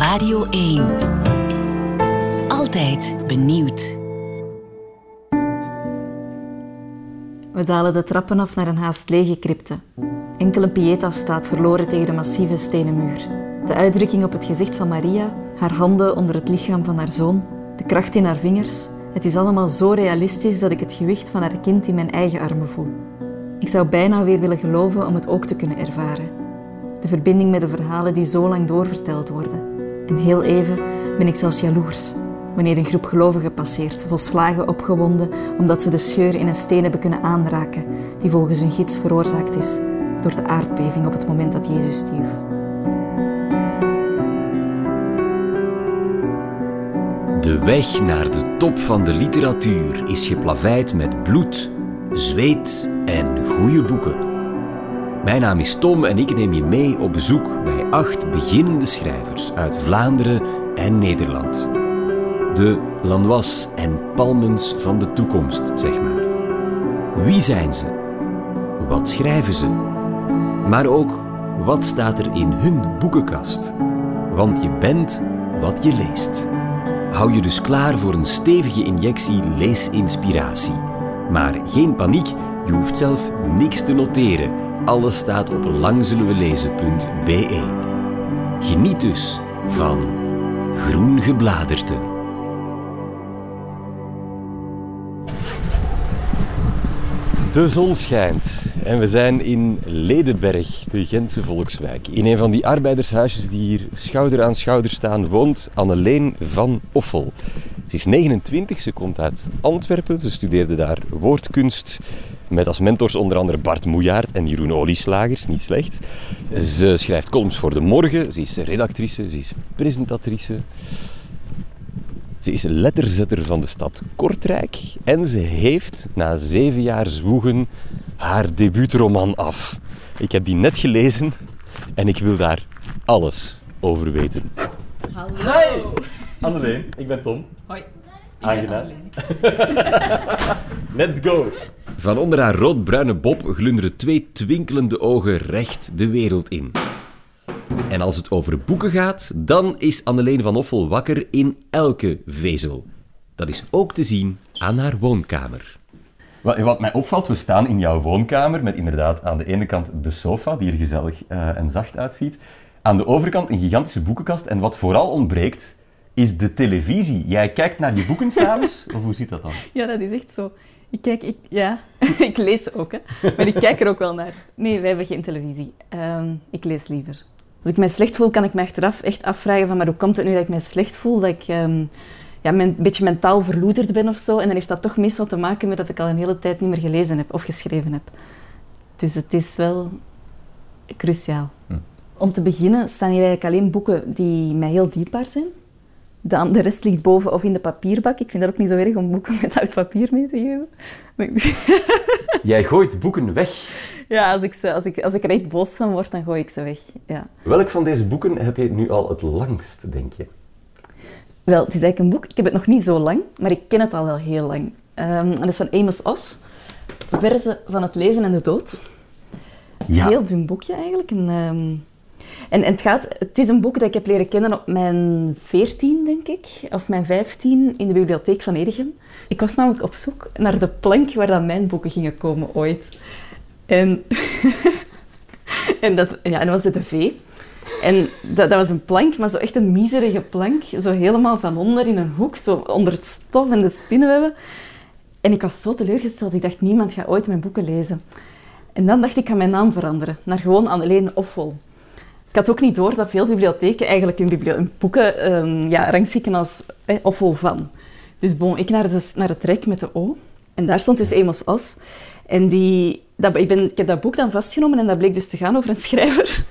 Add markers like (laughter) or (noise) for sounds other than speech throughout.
Radio 1. Altijd benieuwd. We dalen de trappen af naar een haast lege crypte. Enkel een pieta staat verloren tegen de massieve stenen muur. De uitdrukking op het gezicht van Maria, haar handen onder het lichaam van haar zoon, de kracht in haar vingers. Het is allemaal zo realistisch dat ik het gewicht van haar kind in mijn eigen armen voel. Ik zou bijna weer willen geloven om het ook te kunnen ervaren. De verbinding met de verhalen die zo lang doorverteld worden. En heel even ben ik zelfs jaloers wanneer een groep gelovigen passeert, volslagen opgewonden omdat ze de scheur in een steen hebben kunnen aanraken die volgens een gids veroorzaakt is door de aardbeving op het moment dat Jezus stierf. De weg naar de top van de literatuur is geplaveid met bloed, zweet en goede boeken. Mijn naam is Tom en ik neem je mee op bezoek bij acht beginnende schrijvers uit Vlaanderen en Nederland. De Lanois en Palmens van de toekomst, zeg maar. Wie zijn ze? Wat schrijven ze? Maar ook, wat staat er in hun boekenkast? Want je bent wat je leest. Hou je dus klaar voor een stevige injectie leesinspiratie. Maar geen paniek, je hoeft zelf niks te noteren. Alles staat op langzullenwelezen.be. Geniet dus van Groen Gebladerte. De zon schijnt en we zijn in Ledenberg, de Gentse volkswijk. In een van die arbeidershuisjes die hier schouder aan schouder staan, woont Anneleen van Offel. Ze is 29, ze komt uit Antwerpen, ze studeerde daar woordkunst. Met als mentors onder andere Bart Moejaert en Jeroen Olieslagers, niet slecht. Ze schrijft columns voor De Morgen, ze is redactrice, ze is presentatrice. Ze is letterzetter van de stad Kortrijk en ze heeft na zeven jaar zwoegen haar debuutroman af. Ik heb die net gelezen en ik wil daar alles over weten. Hallo. Hi! Anneleen, ik ben Tom. Hoi. Aangenaam. (laughs) Let's go! Van onder haar roodbruine bob glunderen twee twinkelende ogen recht de wereld in. En als het over boeken gaat, dan is Anneleen van Offel wakker in elke vezel. Dat is ook te zien aan haar woonkamer. Wat, wat mij opvalt, we staan in jouw woonkamer met inderdaad aan de ene kant de sofa, die er gezellig eh, en zacht uitziet. Aan de overkant een gigantische boekenkast. En wat vooral ontbreekt, is de televisie. Jij kijkt naar je boeken s'avonds, of hoe zit dat dan? Ja, dat is echt zo. Ik kijk, ik, ja, (laughs) ik lees ook, hè. maar ik kijk er ook wel naar. Nee, wij hebben geen televisie. Ehm, ik lees liever. Als ik mij slecht voel, kan ik me achteraf echt afvragen van, maar hoe komt het nu dat ik mij slecht voel? Dat ik ehm, ja, een beetje mentaal verloederd ben of zo. En dan heeft dat toch meestal te maken met dat ik al een hele tijd niet meer gelezen heb of geschreven heb. Dus het is wel cruciaal. Hm. Om te beginnen staan hier eigenlijk alleen boeken die mij heel dierbaar zijn. De, de rest ligt boven of in de papierbak. Ik vind dat ook niet zo erg om boeken met oud papier mee te geven. (laughs) Jij gooit boeken weg. Ja, als ik, ze, als, ik, als ik er echt boos van word, dan gooi ik ze weg. Ja. Welk van deze boeken heb je nu al het langst, denk je? Wel, het is eigenlijk een boek. Ik heb het nog niet zo lang, maar ik ken het al wel heel lang. Ehm, en dat is van Amos Oz. Verzen van het leven en de dood. Ja. Heel dun boekje eigenlijk. En, ehm, en, en het, gaat, het is een boek dat ik heb leren kennen op mijn 14, denk ik, of mijn 15, in de bibliotheek van Edegem. Ik was namelijk op zoek naar de plank waar dan mijn boeken gingen komen ooit. En, (laughs) en, dat, ja, was de V. En dat, dat was een plank, maar zo echt een miserige plank. Zo helemaal van onder in een hoek, zo onder het stof en de spinnenwebben. En ik was zo teleurgesteld. Ik dacht, niemand gaat ooit mijn boeken lezen. En dan dacht ik, ik ga mijn naam veranderen. Naar gewoon Anneleen Offel. Ik had ook niet door dat veel bibliotheken eigenlijk biblio- hun boeken ehm, ja, rangschikken als eh, Offel van. Dus bon, ik naar, de, naar het rek met de O. En daar stond dus Amos Os. En die, dat, ik, ben, ik heb dat boek dan vastgenomen en dat bleek dus te gaan over een schrijver.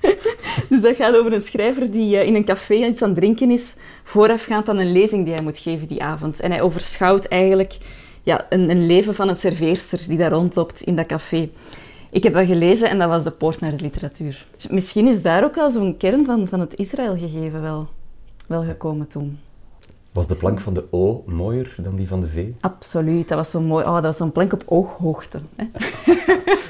(laughs) dus dat gaat over een schrijver die eh, in een café iets aan het drinken is, voorafgaand aan een lezing die hij moet geven die avond. En hij overschouwt eigenlijk ja, een, een leven van een serveerster die daar rondloopt in dat café. Ik heb dat gelezen en dat was de poort naar de literatuur. Dus misschien is daar ook al zo'n kern van, van het Israël gegeven wel, wel gekomen toen. Was de plank van de O mooier dan die van de V? Absoluut, dat was zo mooi. Oh, dat was zo'n plank op ooghoogte. Hè? (laughs)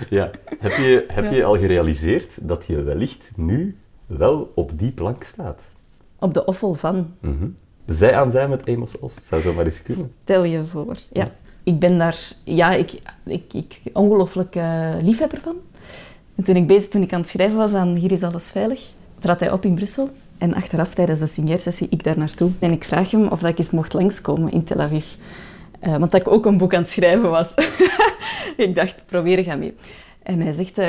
Ja. Heb je, heb je al gerealiseerd dat je wellicht nu wel op die plank staat? op de offel van. Mhm. Zij aan zij met Amos Oz, zou zo maar eens kunnen. Stel je voor. Ja. Ik ben daar ja, ik, ik, ik ongelooflijk eh, liefhebber van. En toen ik, bezig, toen ik aan het schrijven was aan Hier is alles veilig, trad hij op in Brussel. En achteraf, tijdens de signeersessie, ik daar naartoe. En ik vraag hem of dat ik eens mocht langskomen in Tel Aviv. Eh, want dat ik ook een boek aan het schrijven was. (laughs) ik dacht, probeer ga mee. En hij zegt, eh,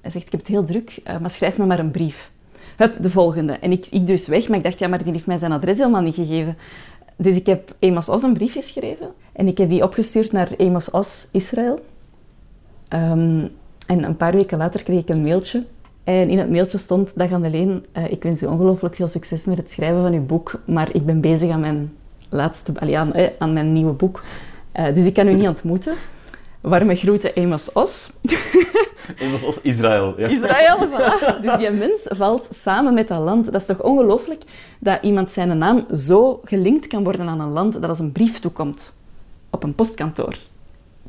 hij zegt, ik heb het heel druk, maar schrijf me maar een brief. Hup, de volgende. En ik, ik dus weg, maar ik dacht, ja, maar die heeft mij zijn adres helemaal niet gegeven. Dus ik heb Amos Os een brief geschreven. En ik heb die opgestuurd naar Amos Os, Israël. Ehm, en een paar weken later kreeg ik een mailtje. En in het mailtje stond, dag Anneleen, uh, ik wens u ongelooflijk veel succes met het schrijven van uw boek, maar ik ben bezig aan mijn laatste, aan, eh, aan mijn nieuwe boek. Uh, dus ik kan u niet ontmoeten. Warme groeten, Amos Os. (laughs) Amos Os, Israël. Ja. Israël, (laughs) voilà. Dus die mens valt samen met dat land. Dat is toch ongelooflijk dat iemand zijn naam zo gelinkt kan worden aan een land dat als een brief toekomt op een postkantoor.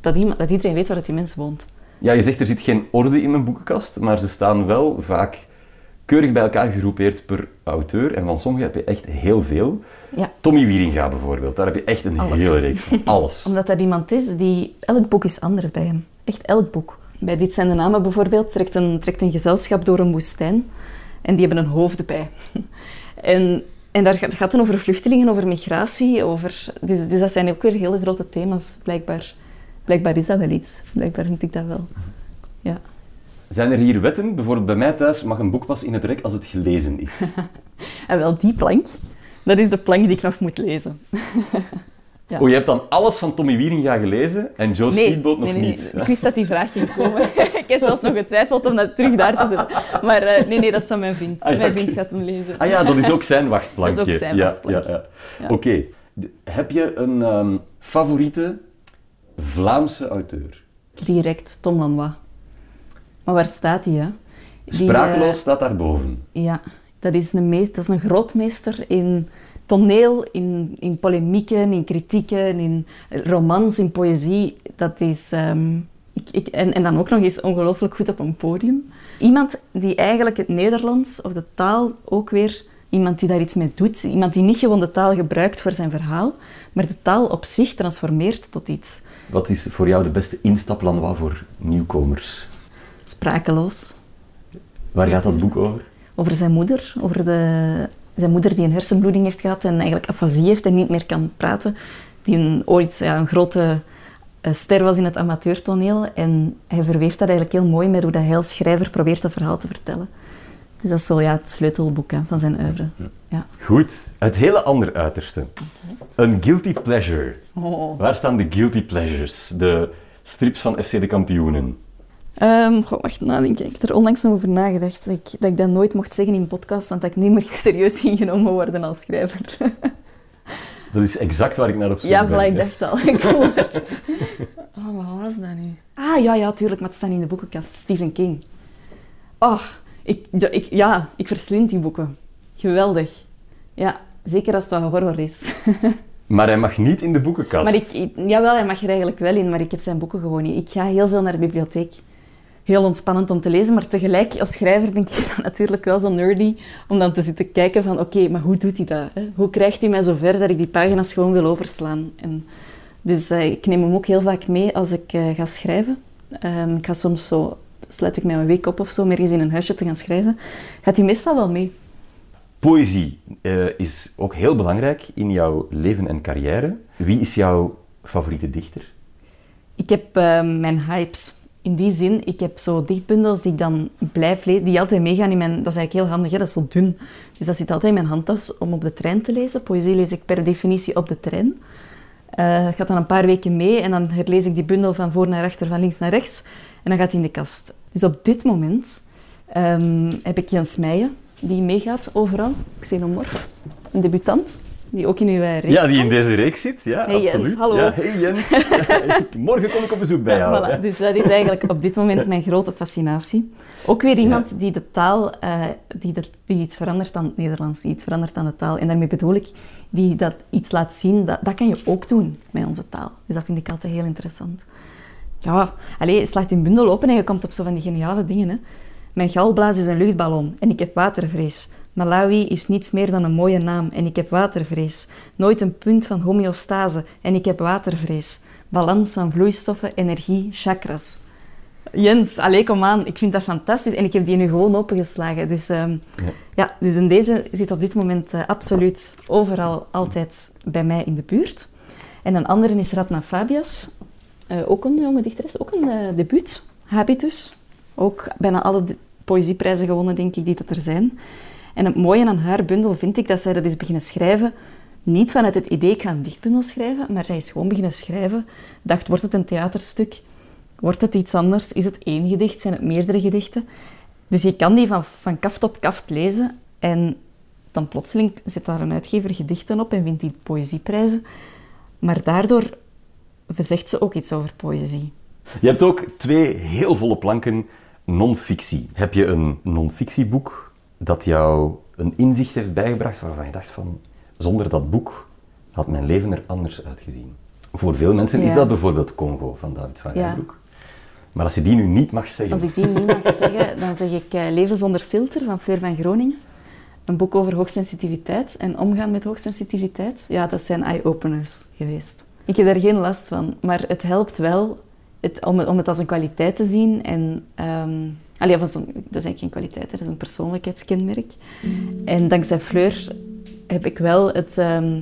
Dat, iemand, dat iedereen weet waar die mens woont. Ja, je zegt er zit geen orde in mijn boekenkast, maar ze staan wel vaak keurig bij elkaar gegroepeerd per auteur. En van sommige heb je echt heel veel. Ja. Tommy Wieringa bijvoorbeeld, daar heb je echt een Alles. hele reeks van. (laughs) Alles. Omdat er iemand is die... Elk boek is anders bij hem. Echt elk boek. Bij Dit zijn de namen bijvoorbeeld trekt een, trekt een gezelschap door een woestijn. En die hebben een hoofd erbij. (laughs) En, en daar gaat het gaat dan over vluchtelingen, over migratie, over... Dus, dus dat zijn ook weer hele grote thema's, blijkbaar. Blijkbaar is dat wel iets. Blijkbaar vind ik dat wel. Ja. Zijn er hier wetten? Bijvoorbeeld bij mij thuis mag een boek pas in het rek als het gelezen is. (laughs) En wel, die plank, dat is de plank die ik nog moet lezen. (laughs) Ja. Oh, je hebt dan alles van Tommy Wieringa gelezen en Joe Speedboat nog nee, nee, niet. nee. Ik wist dat die vraag ging komen. (laughs) ik heb zelfs nog getwijfeld om dat terug daar te zetten. Maar eh, nee, nee, dat is van mijn vriend. Ah, ja, mijn vriend gaat hem lezen. Ah ja, dat is ook zijn wachtplankje. Dat is ook zijn ja, wachtplankje. Ja. Oké. Heb je een ehm, favoriete Vlaamse auteur? Direct, Tom Lanois. Maar waar staat hij, hè? Die, Sprakeloos eh, staat daarboven. Ja, dat is een, meest, dat is een grootmeester in toneel, in, in polemieken, in kritieken, in romans, in poëzie. Dat is... ehm, ik, ik, en, en dan ook nog eens ongelooflijk goed op een podium. Iemand die eigenlijk het Nederlands of de taal ook weer... Iemand die daar iets mee doet. Iemand die niet gewoon de taal gebruikt voor zijn verhaal, maar de taal op zich transformeert tot iets Wat is voor jou de beste instaplanois voor nieuwkomers? Sprakeloos. Waar gaat dat boek over? over zijn moeder, over de, zijn moeder die een hersenbloeding heeft gehad en eigenlijk afasie heeft en niet meer kan praten. Die een, ooit ja, een grote eh, ster was in het amateurtoneel en hij verweeft dat eigenlijk heel mooi met hoe dat hij als schrijver probeert dat verhaal te vertellen. Dus dat is zo ja, het sleutelboek hè, van zijn oeuvre. Ja. Goed, het hele andere uiterste. Een guilty pleasure. Oh. Waar staan de guilty pleasures? De strips van FC de Kampioenen. Ehm, goh, wacht, nadenken. Ik heb er onlangs nog over nagedacht. Dat ik, dat ik dat nooit mocht zeggen in een podcast, want dat ik niet meer (laughs) serieus ingenomen worden als schrijver. (laughs) Dat is exact waar ik naar op zoek Ja, ben. voilà, ik dacht al. Ik voel het. (laughs) Oh, wat was dat nu? Ah, ja, ja, tuurlijk, maar het staat in de boekenkast. Stephen King. Oh, ik, de- ik, ja, ik verslind die boeken. Geweldig. Ja, zeker als het wat horror is. Maar hij mag niet in de boekenkast. maar ik, ik- jawel, hij mag er eigenlijk wel in, maar ik heb zijn boeken gewoon niet. Ik ga heel veel naar de bibliotheek. Heel ontspannend om te lezen, maar tegelijk als schrijver ben ik (laughs) dan natuurlijk wel zo nerdy om dan te zitten kijken van oké, maar hoe doet hij dat? Hè? Hoe krijgt hij mij zover dat ik die pagina's gewoon wil overslaan? En dus eh, ik neem hem ook heel vaak mee als ik eh, ga schrijven. Ehm, ik ga soms zo, sluit ik mij een week op of zo, om ergens in een huisje te gaan schrijven. Gaat hij meestal wel mee. Poëzie eh, is ook heel belangrijk in jouw leven en carrière. Wie is jouw favoriete dichter? Ik heb ehm, mijn hypes. In die zin, ik heb zo dichtbundels die ik dan blijf lezen, die altijd meegaan in mijn... Dat is eigenlijk heel handig, hè? dat is zo dun. Dus dat zit altijd in mijn handtas om op de trein te lezen. Poëzie lees ik per definitie op de trein. Eh gaat dan een paar weken mee en dan herlees ik die bundel van voor naar achter, van links naar rechts. En dan gaat hij in de kast. Dus op dit moment ehm, heb ik Jens Meijen, die meegaat overal. Xenomorf, een debutant, die ook in uw eh, reeks Ja, die in deze reeks zit. Ja, Hey Jens, absoluut. hallo. Ja, hey Jens. (laughs) Morgen kom ik op bezoek bij Ja, jou. voilà. Dus dat is eigenlijk op dit moment mijn grote fascinatie. Ook weer iemand die de taal, eh, die, dat, die iets verandert aan het Nederlands, die iets verandert aan de taal. En daarmee bedoel ik, die dat iets laat zien, dat, dat kan je ook doen met onze taal. Dus dat vind ik altijd heel interessant. Ja, allez, je slaat een bundel open en je komt op zo van die geniale dingen. Hè. Mijn galblaas is een luchtballon en ik heb watervrees. Malawi is niets meer dan een mooie naam en ik heb watervrees. Nooit een punt van homeostase en ik heb watervrees. Balans van vloeistoffen, energie, chakras. Jens, allee, kom aan. Ik vind dat fantastisch. En ik heb die nu gewoon opengeslagen. Dus, ehm, Ja. ja. dus in deze zit op dit moment eh, absoluut overal altijd bij mij in de buurt. En een andere is Ratna Fabias. Eh, ook een jonge dichteres. Ook een eh, debuut. Habitus. Ook bijna alle poëzieprijzen gewonnen, denk ik, die dat er zijn. En het mooie aan haar bundel vind ik dat zij dat is beginnen schrijven. Niet vanuit het idee, ik ga een dichtbundel schrijven, maar zij is gewoon beginnen schrijven. Dacht, wordt het een theaterstuk? Wordt het iets anders? Is het één gedicht? Zijn het meerdere gedichten? Dus je kan die van, van kaft tot kaft lezen en dan plotseling zet daar een uitgever gedichten op en wint die poëzieprijzen. Maar daardoor zegt ze ook iets over poëzie. Je hebt ook twee heel volle planken non-fictie. Heb je een non-fictieboek dat jou een inzicht heeft bijgebracht waarvan je dacht van, zonder dat boek had mijn leven er anders uitgezien? Voor veel mensen is Ja. dat bijvoorbeeld Congo van David van Ja. Rijbroek. Maar als je die nu niet mag zeggen, Als ik die niet mag (laughs) zeggen, dan zeg ik eh, Leven zonder filter van Fleur van Groningen. Een boek over hoogsensitiviteit en omgaan met hoogsensitiviteit. Ja, dat zijn eye-openers geweest. Ik heb daar geen last van, maar het helpt wel het, om, het, om het als een kwaliteit te zien. En, ehm allee, een- dat is eigenlijk geen kwaliteit, dat is een persoonlijkheidskenmerk. En dankzij Fleur heb ik, wel het, ehm,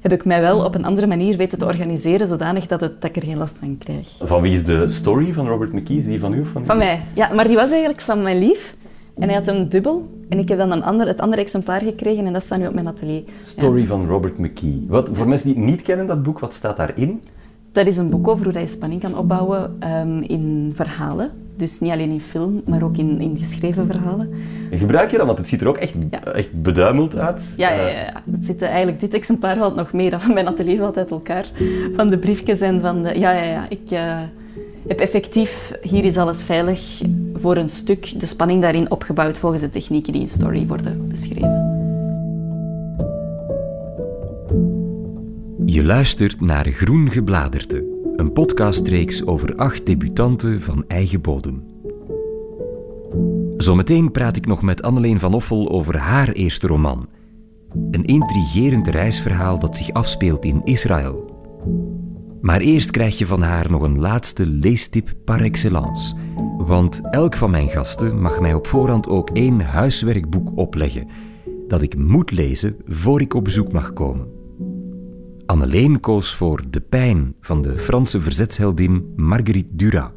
heb ik mij wel op een andere manier weten te organiseren, zodanig dat, het, dat ik er geen last van krijg. van wie is de story van Robert McKee? Is die van u of van u? Van mij, ja. Maar die was eigenlijk van mijn lief. En hij had een dubbel. En ik heb dan een ander, het andere exemplaar gekregen en dat staat nu op mijn atelier. Story van Robert McKee. Wat, voor mensen die het niet kennen, dat boek, wat staat daarin? Dat is een boek over hoe je spanning kan opbouwen ehm, in verhalen. Dus niet alleen in film, maar ook in, in geschreven verhalen. Gebruik je dat? Want het ziet er ook echt, Ja. echt beduimeld uit. Ja, ja, Eh, ja, ja. Het zit, eigenlijk, dit exemplaar valt nog meer dan van mijn atelier valt uit elkaar. Van de briefjes en van de... Ja, ja, ja. Ik eh, heb effectief, hier is alles veilig, voor een stuk de spanning daarin opgebouwd volgens de technieken die in story worden beschreven. Je luistert naar Groen Gebladerte, een podcastreeks over acht debutanten van eigen bodem. Zometeen praat ik nog met Anneleen van Offel over haar eerste roman. Een intrigerend reisverhaal dat zich afspeelt in Israël. Maar eerst krijg je van haar nog een laatste leestip par excellence. Want elk van mijn gasten mag mij op voorhand ook één huiswerkboek opleggen dat ik moet lezen voor ik op bezoek mag komen. Anneleen koos voor De Pijn van de Franse verzetsheldin Marguerite Duras.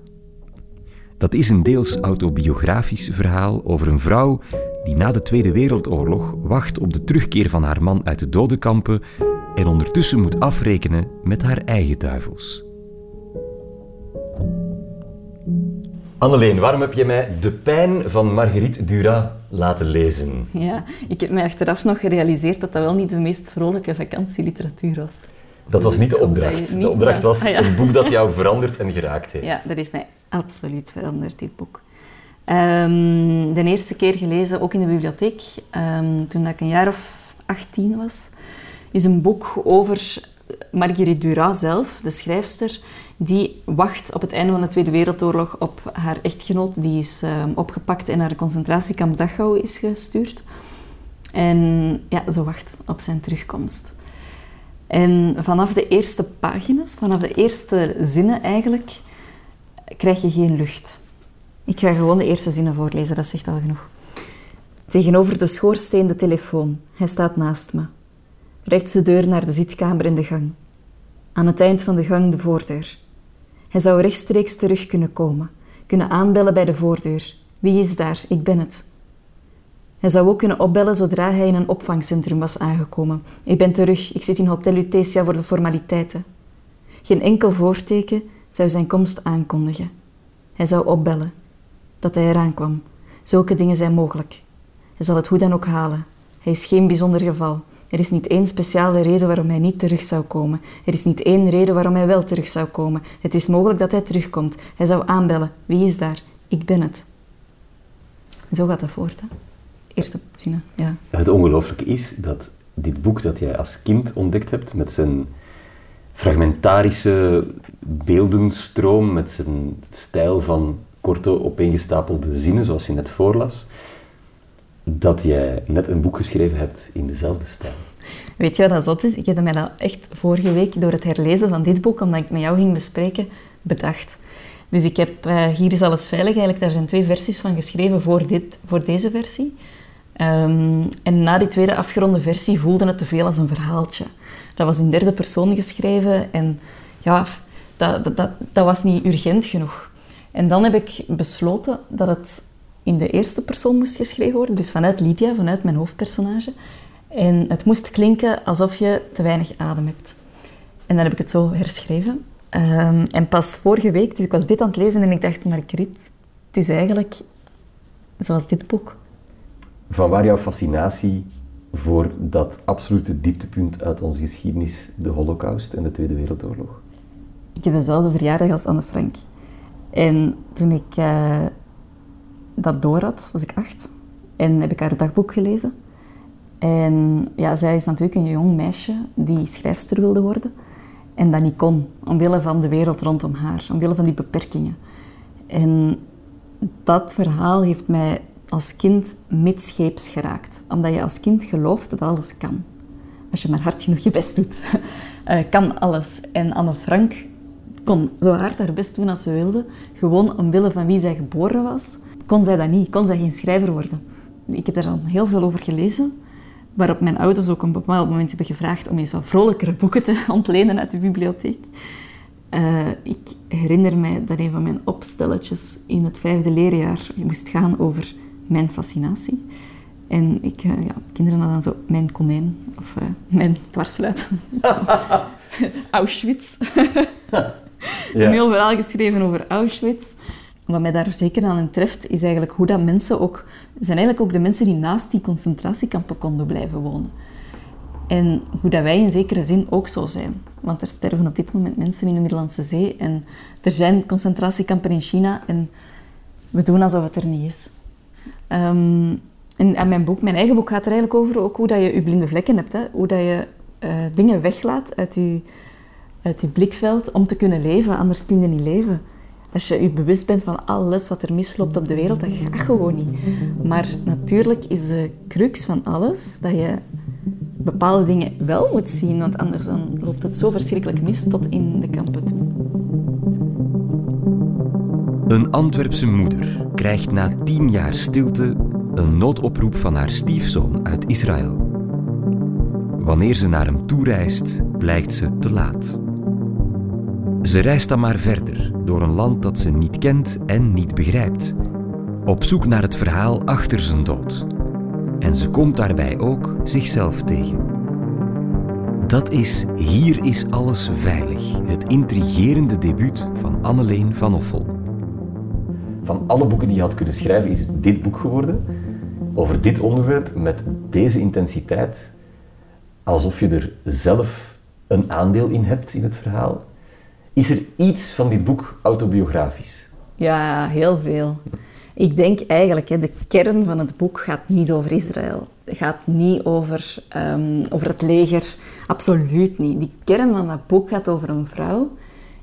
Dat is een deels autobiografisch verhaal over een vrouw die na de Tweede Wereldoorlog wacht op de terugkeer van haar man uit de dodenkampen en ondertussen moet afrekenen met haar eigen duivels. Anneleen, waarom heb je mij De Pijn van Marguerite Duras laten lezen? Ja, ik heb mij achteraf nog gerealiseerd dat dat wel niet de meest vrolijke vakantieliteratuur was. Dat was niet de opdracht. De opdracht was Ah, een boek dat jou veranderd en geraakt heeft. Ja, dat heeft mij absoluut veranderd, dit boek. Ehm, de eerste keer gelezen, ook in de bibliotheek, ehm, toen ik een jaar of 18 was, is een boek over Marguerite Duras zelf, de schrijfster, die wacht op het einde van de Tweede Wereldoorlog op haar echtgenoot. Die is ehm, opgepakt en naar de concentratiekamp Dachau is gestuurd. En ja, ze wacht op zijn terugkomst. En vanaf de eerste pagina's, vanaf de eerste zinnen eigenlijk, krijg je geen lucht. Ik ga gewoon de eerste zinnen voorlezen, dat zegt al genoeg. Tegenover de schoorsteen de telefoon. Hij staat naast me. Rechts de deur naar de zitkamer in de gang. Aan het eind van de gang de voordeur. Hij zou rechtstreeks terug kunnen komen, kunnen aanbellen bij de voordeur. Wie is daar? Ik ben het. Hij zou ook kunnen opbellen zodra hij in een opvangcentrum was aangekomen. Ik ben terug, ik zit in Hotel Lutetia voor de formaliteiten. Geen enkel voorteken zou zijn komst aankondigen. Hij zou opbellen. Dat hij eraan kwam. Zulke dingen zijn mogelijk. Hij zal het hoe dan ook halen. Hij is geen bijzonder geval. Er is niet één speciale reden waarom hij niet terug zou komen. Er is niet één reden waarom hij wel terug zou komen. Het is mogelijk dat hij terugkomt. Hij zou aanbellen. Wie is daar? Ik ben het. Zo gaat dat voort. Hè? Eerste zinnen, ja. Het ongelooflijke is dat dit boek dat jij als kind ontdekt hebt, met zijn fragmentarische beeldenstroom, met zijn stijl van korte opeengestapelde zinnen, zoals je net voorlas, dat jij net een boek geschreven hebt in dezelfde stijl. Weet je wat dat zot is? Ik heb mij dat echt vorige week door het herlezen van dit boek, omdat ik met jou ging bespreken, bedacht. Dus ik heb uh, Hier is alles veilig, eigenlijk, daar zijn twee versies van geschreven voor, dit, voor deze versie. Ehm, en na die tweede afgeronde versie voelde het te veel als een verhaaltje. Dat was in derde persoon geschreven en ja, dat, dat, dat was niet urgent genoeg. En dan heb ik besloten dat het in de eerste persoon moest geschreven worden, dus vanuit Lydia, vanuit mijn hoofdpersonage. En het moest klinken alsof je te weinig adem hebt. En dan heb ik het zo herschreven. Um, en pas vorige week, dus ik was dit aan het lezen en ik dacht, Margriet, het is eigenlijk zoals dit boek. Van waar jouw fascinatie voor dat absolute dieptepunt uit onze geschiedenis, de Holocaust en de Tweede Wereldoorlog? Ik heb dezelfde verjaardag als Anne Frank. En toen ik uh, dat door had, was ik acht. En heb ik haar dagboek gelezen. En ja, zij is natuurlijk een jong meisje die schrijfster wilde worden. En dat niet kon, omwille van de wereld rondom haar, omwille van die beperkingen. En dat verhaal heeft mij als kind midscheeps geraakt. Omdat je als kind gelooft dat alles kan. Als je maar hard genoeg je best doet, uh, (laughs) kan alles. En Anne Frank kon zo hard haar best doen als ze wilde. Gewoon omwille van wie zij geboren was, kon zij dat niet. Kon zij geen schrijver worden. Ik heb daar al heel veel over gelezen. Waarop mijn ouders ook op een bepaald moment hebben gevraagd om eens wat vrolijkere boeken te (laughs) ontlenen uit de bibliotheek. Uh, ik herinner mij dat een van mijn opstelletjes in het vijfde leerjaar moest gaan over mijn fascinatie. En ik, uh, ja, kinderen hadden dan zo mijn konijn of uh, mijn dwarsfluit. (laughs) Auschwitz. ja. Een heel verhaal geschreven over Auschwitz. Wat mij daar zeker aan treft, is eigenlijk hoe dat mensen ook... zijn eigenlijk ook de mensen die naast die concentratiekampen konden blijven wonen. En hoe dat wij in zekere zin ook zo zijn. Want er sterven op dit moment mensen in de Middellandse Zee. En er zijn concentratiekampen in China. En we doen alsof het er niet is. Um, en, mijn, boek, mijn eigen boek gaat er eigenlijk over ook hoe dat je je blinde vlekken hebt. Hè? Hoe dat je uh, dingen weglaat uit je, uit je blikveld om te kunnen leven. Anders kun je niet leven. Als je je bewust bent van alles wat er misloopt op de wereld, dat gaat gewoon niet. Maar natuurlijk is de crux van alles dat je bepaalde dingen wel moet zien, want anders dan loopt het zo verschrikkelijk mis tot in de kampen toe. Een Antwerpse moeder krijgt na tien jaar stilte een noodoproep van haar stiefzoon uit Israël. Wanneer ze naar hem toe reist, blijkt ze te laat. Ze reist dan maar verder door een land dat ze niet kent en niet begrijpt, op zoek naar het verhaal achter zijn dood. En ze komt daarbij ook zichzelf tegen. Dat is Hier is alles veilig, het intrigerende debuut van Anneleen van Offel. Van alle boeken die je had kunnen schrijven, is het dit boek geworden. Over dit onderwerp, met deze intensiteit, alsof je er zelf een aandeel in hebt in het verhaal. Is er iets van dit boek autobiografisch? Ja, heel veel. Ik denk eigenlijk, hè, de kern van het boek gaat niet over Israël. Het gaat niet over, um, over het leger. Absoluut niet. Die kern van dat boek gaat over een vrouw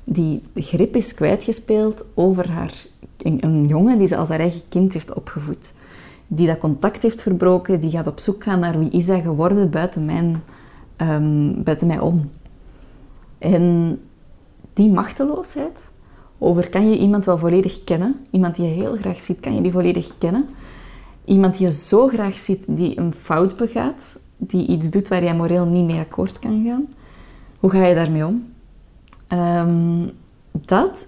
die de grip is kwijtgespeeld over haar, een, jongen die ze als haar eigen kind heeft opgevoed. Die dat contact heeft verbroken, die gaat op zoek gaan naar wie is hij geworden buiten, mijn, um, buiten mij om. En die machteloosheid over kan je iemand wel volledig kennen, iemand die je heel graag ziet, kan je die volledig kennen. Iemand die je zo graag ziet, die een fout begaat, die iets doet waar jij moreel niet mee akkoord kan gaan. Hoe ga je daarmee om? Um, dat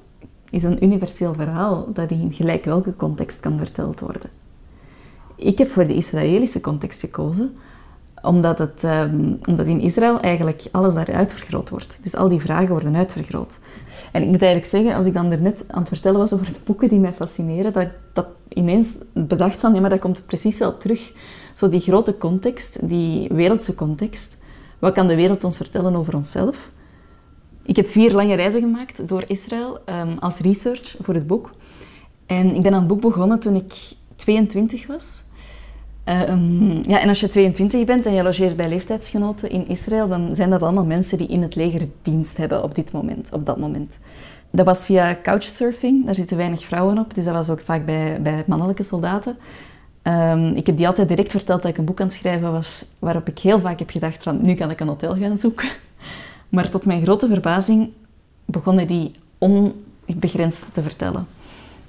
is een universeel verhaal dat in gelijk welke context kan verteld worden. Ik heb voor de Israëlische context gekozen, omdat, het, um, omdat in Israël eigenlijk alles daar uitvergroot wordt. Dus al die vragen worden uitvergroot. En ik moet eigenlijk zeggen, als ik dan net aan het vertellen was over de boeken die mij fascineren, dat ik dat ineens bedacht van, ja, maar dat komt precies wel terug. Zo die grote context, die wereldse context. Wat kan de wereld ons vertellen over onszelf? Ik heb vier lange reizen gemaakt door Israël um, als research voor het boek. En ik ben aan het boek begonnen toen ik 22 was. Um, ja, en als je 22 bent en je logeert bij leeftijdsgenoten in Israël, dan zijn dat allemaal mensen die in het leger dienst hebben op dit moment, op dat moment. Dat was via couchsurfing, daar zitten weinig vrouwen op, dus dat was ook vaak bij, bij mannelijke soldaten. Ehm, ik heb die altijd direct verteld dat ik een boek aan het schrijven was, waarop ik heel vaak heb gedacht van, nu kan ik een hotel gaan zoeken. (laughs) Maar tot mijn grote verbazing begonnen die onbegrensd te vertellen.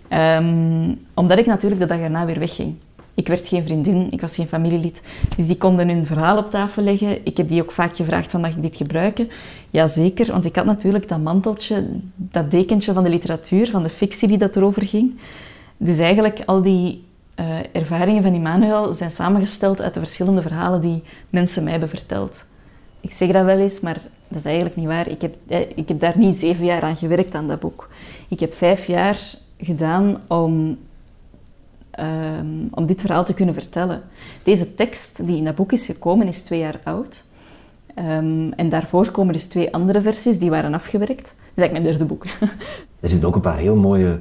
Ehm, omdat ik natuurlijk de dag erna weer wegging. Ik werd geen vriendin, ik was geen familielid. Dus die konden hun verhaal op tafel leggen. Ik heb die ook vaak gevraagd van, mag ik dit gebruiken? Jazeker, want ik had natuurlijk dat manteltje, dat dekentje van de literatuur, van de fictie die dat erover ging. Dus eigenlijk al die uh, ervaringen van Immanuel zijn samengesteld uit de verschillende verhalen die mensen mij hebben verteld. Ik zeg dat wel eens, maar dat is eigenlijk niet waar. Ik heb, eh, ik heb daar niet zeven jaar aan gewerkt aan dat boek. Ik heb vijf jaar gedaan om, ehm, om dit verhaal te kunnen vertellen. Deze tekst die in dat boek is gekomen is twee jaar oud. Um, en daarvoor komen dus twee andere versies die waren afgewerkt. Dat is eigenlijk mijn derde boek. (laughs) Er zitten ook een paar heel mooie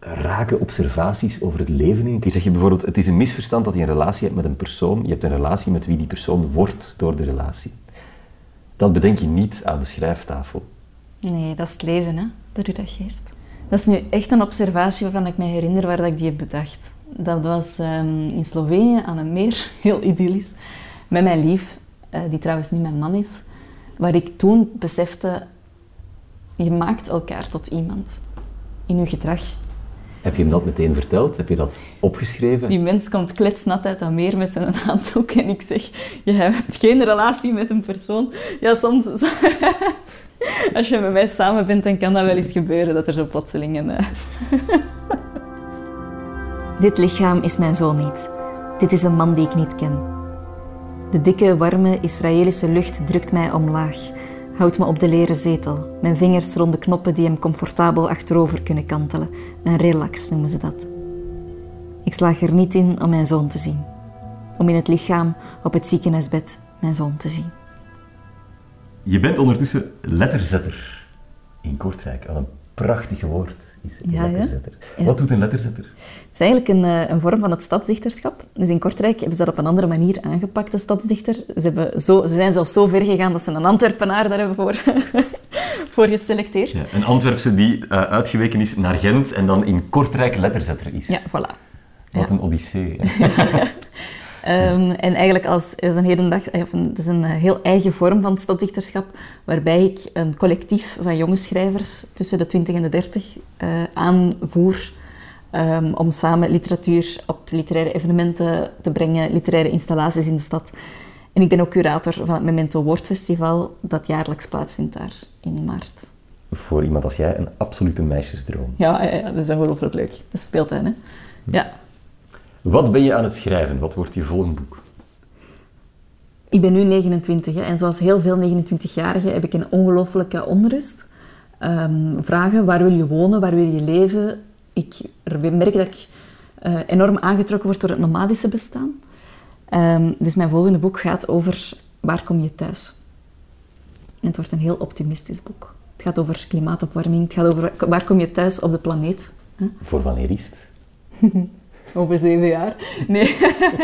rake observaties over het leven in. Hier zeg je bijvoorbeeld, het is een misverstand dat je een relatie hebt met een persoon. Je hebt een relatie met wie die persoon wordt door de relatie. Dat bedenk je niet aan de schrijftafel. Nee, dat is het leven hè, dat u dat geeft. Dat is nu echt een observatie waarvan ik me herinner waar ik die heb bedacht. Dat was um, in Slovenië aan een meer, (laughs) heel idyllisch, met mijn lief, uh, die trouwens nu mijn man is, waar ik toen besefte, je maakt elkaar tot iemand in uw gedrag. Heb je hem dat meteen verteld? Heb je dat opgeschreven? Die mens komt kletsnat uit dat meer met zijn handdoek en ik zeg, je hebt geen relatie met een persoon. Ja, soms... (laughs) Als je met mij samen bent, dan kan dat wel eens gebeuren dat er zo plotseling (laughs) Dit lichaam is mijn zoon niet. Dit is een man die ik niet ken. De dikke, warme Israëlische lucht drukt mij omlaag, houdt me op de leren zetel. Mijn vingers rond de knoppen die hem comfortabel achterover kunnen kantelen. Een relax noemen ze dat. Ik slaag er niet in om mijn zoon te zien. Om in het lichaam op het ziekenhuisbed mijn zoon te zien. Je bent ondertussen letterzetter in Kortrijk. Wat een prachtig woord is een letterzetter. Wat doet een letterzetter? Het is eigenlijk een, eh, een, vorm van het stadsdichterschap. Dus in Kortrijk hebben ze dat op een andere manier aangepakt, de stadsdichter. Ze, hebben zo, ze zijn zelfs zo ver gegaan dat ze een Antwerpenaar daar hebben voor, (laughs) voor geselecteerd. Ja, een Antwerpse die uh, uitgeweken is naar Gent en dan in Kortrijk letterzetter is. Ja, voilà. Wat een odyssee. (laughs) Um, en eigenlijk als, is een, hedendag, eh, het is een eh, heel eigen vorm van stadsdichterschap, waarbij ik een collectief van jonge schrijvers tussen de 20 en de 30 uh, eh, aanvoer um, om samen literatuur op literaire evenementen te brengen, literaire installaties in de stad. En ik ben ook curator van het Memento Woordfestival, dat jaarlijks plaatsvindt daar in maart. Voor iemand als jij een absolute meisjesdroom. Ja, ja, ja dat is ongelooflijk leuk. Dat speelt hè. Ja. Wat ben je aan het schrijven? Wat wordt je volgende boek? Ik ben nu 29 hè, en zoals heel veel 29-jarigen heb ik een ongelooflijke onrust. Um, vragen, waar wil je wonen, waar wil je leven? Ik merk dat ik uh, enorm aangetrokken word door het nomadische bestaan. Um, dus mijn volgende boek gaat over waar kom je thuis? En het wordt een heel optimistisch boek. Het gaat over klimaatopwarming, het gaat over waar kom je thuis op de planeet. Voor wanneer is het? (laughs) Over zeven jaar. Nee,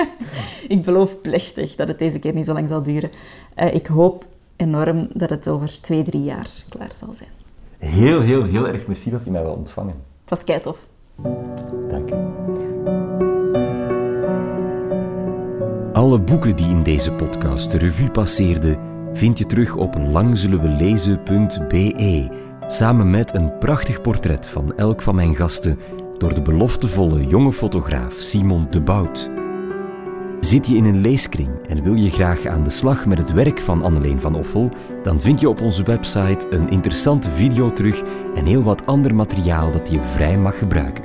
(laughs) ik beloof plechtig dat het deze keer niet zo lang zal duren. Uh, ik hoop enorm dat het over twee, drie jaar klaar zal zijn. Heel, heel, heel erg merci dat je mij wil ontvangen. Het was keitof. Dank u. Alle boeken die in deze podcast de revue passeerden, vind je terug op langzullenwelezen.be, samen met een prachtig portret van elk van mijn gasten door de beloftevolle jonge fotograaf Simon de Bout. Zit je in een leeskring en wil je graag aan de slag met het werk van Anneleen van Offel, dan vind je op onze website een interessante video terug en heel wat ander materiaal dat je vrij mag gebruiken.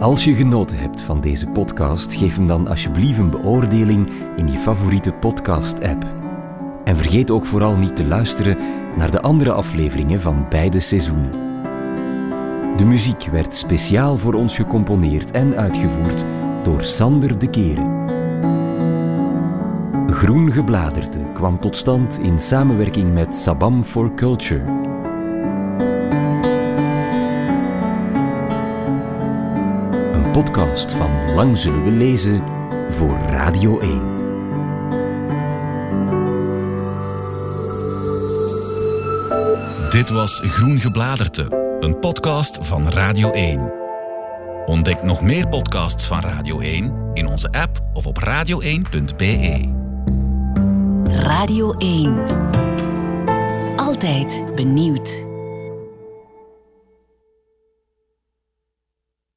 Als je genoten hebt van deze podcast, geef hem dan alsjeblieft een beoordeling in je favoriete podcast-app. En vergeet ook vooral niet te luisteren naar de andere afleveringen van beide seizoenen. De muziek werd speciaal voor ons gecomponeerd en uitgevoerd door Sander de Keren. Groen Gebladerte kwam tot stand in samenwerking met Sabam for Culture. Een podcast van Lang zullen we lezen voor Radio 1. Dit was Groen Gebladerte een podcast van Radio 1. Ontdek nog meer podcasts van Radio 1 in onze app of op radio1.be. Radio 1. Altijd benieuwd.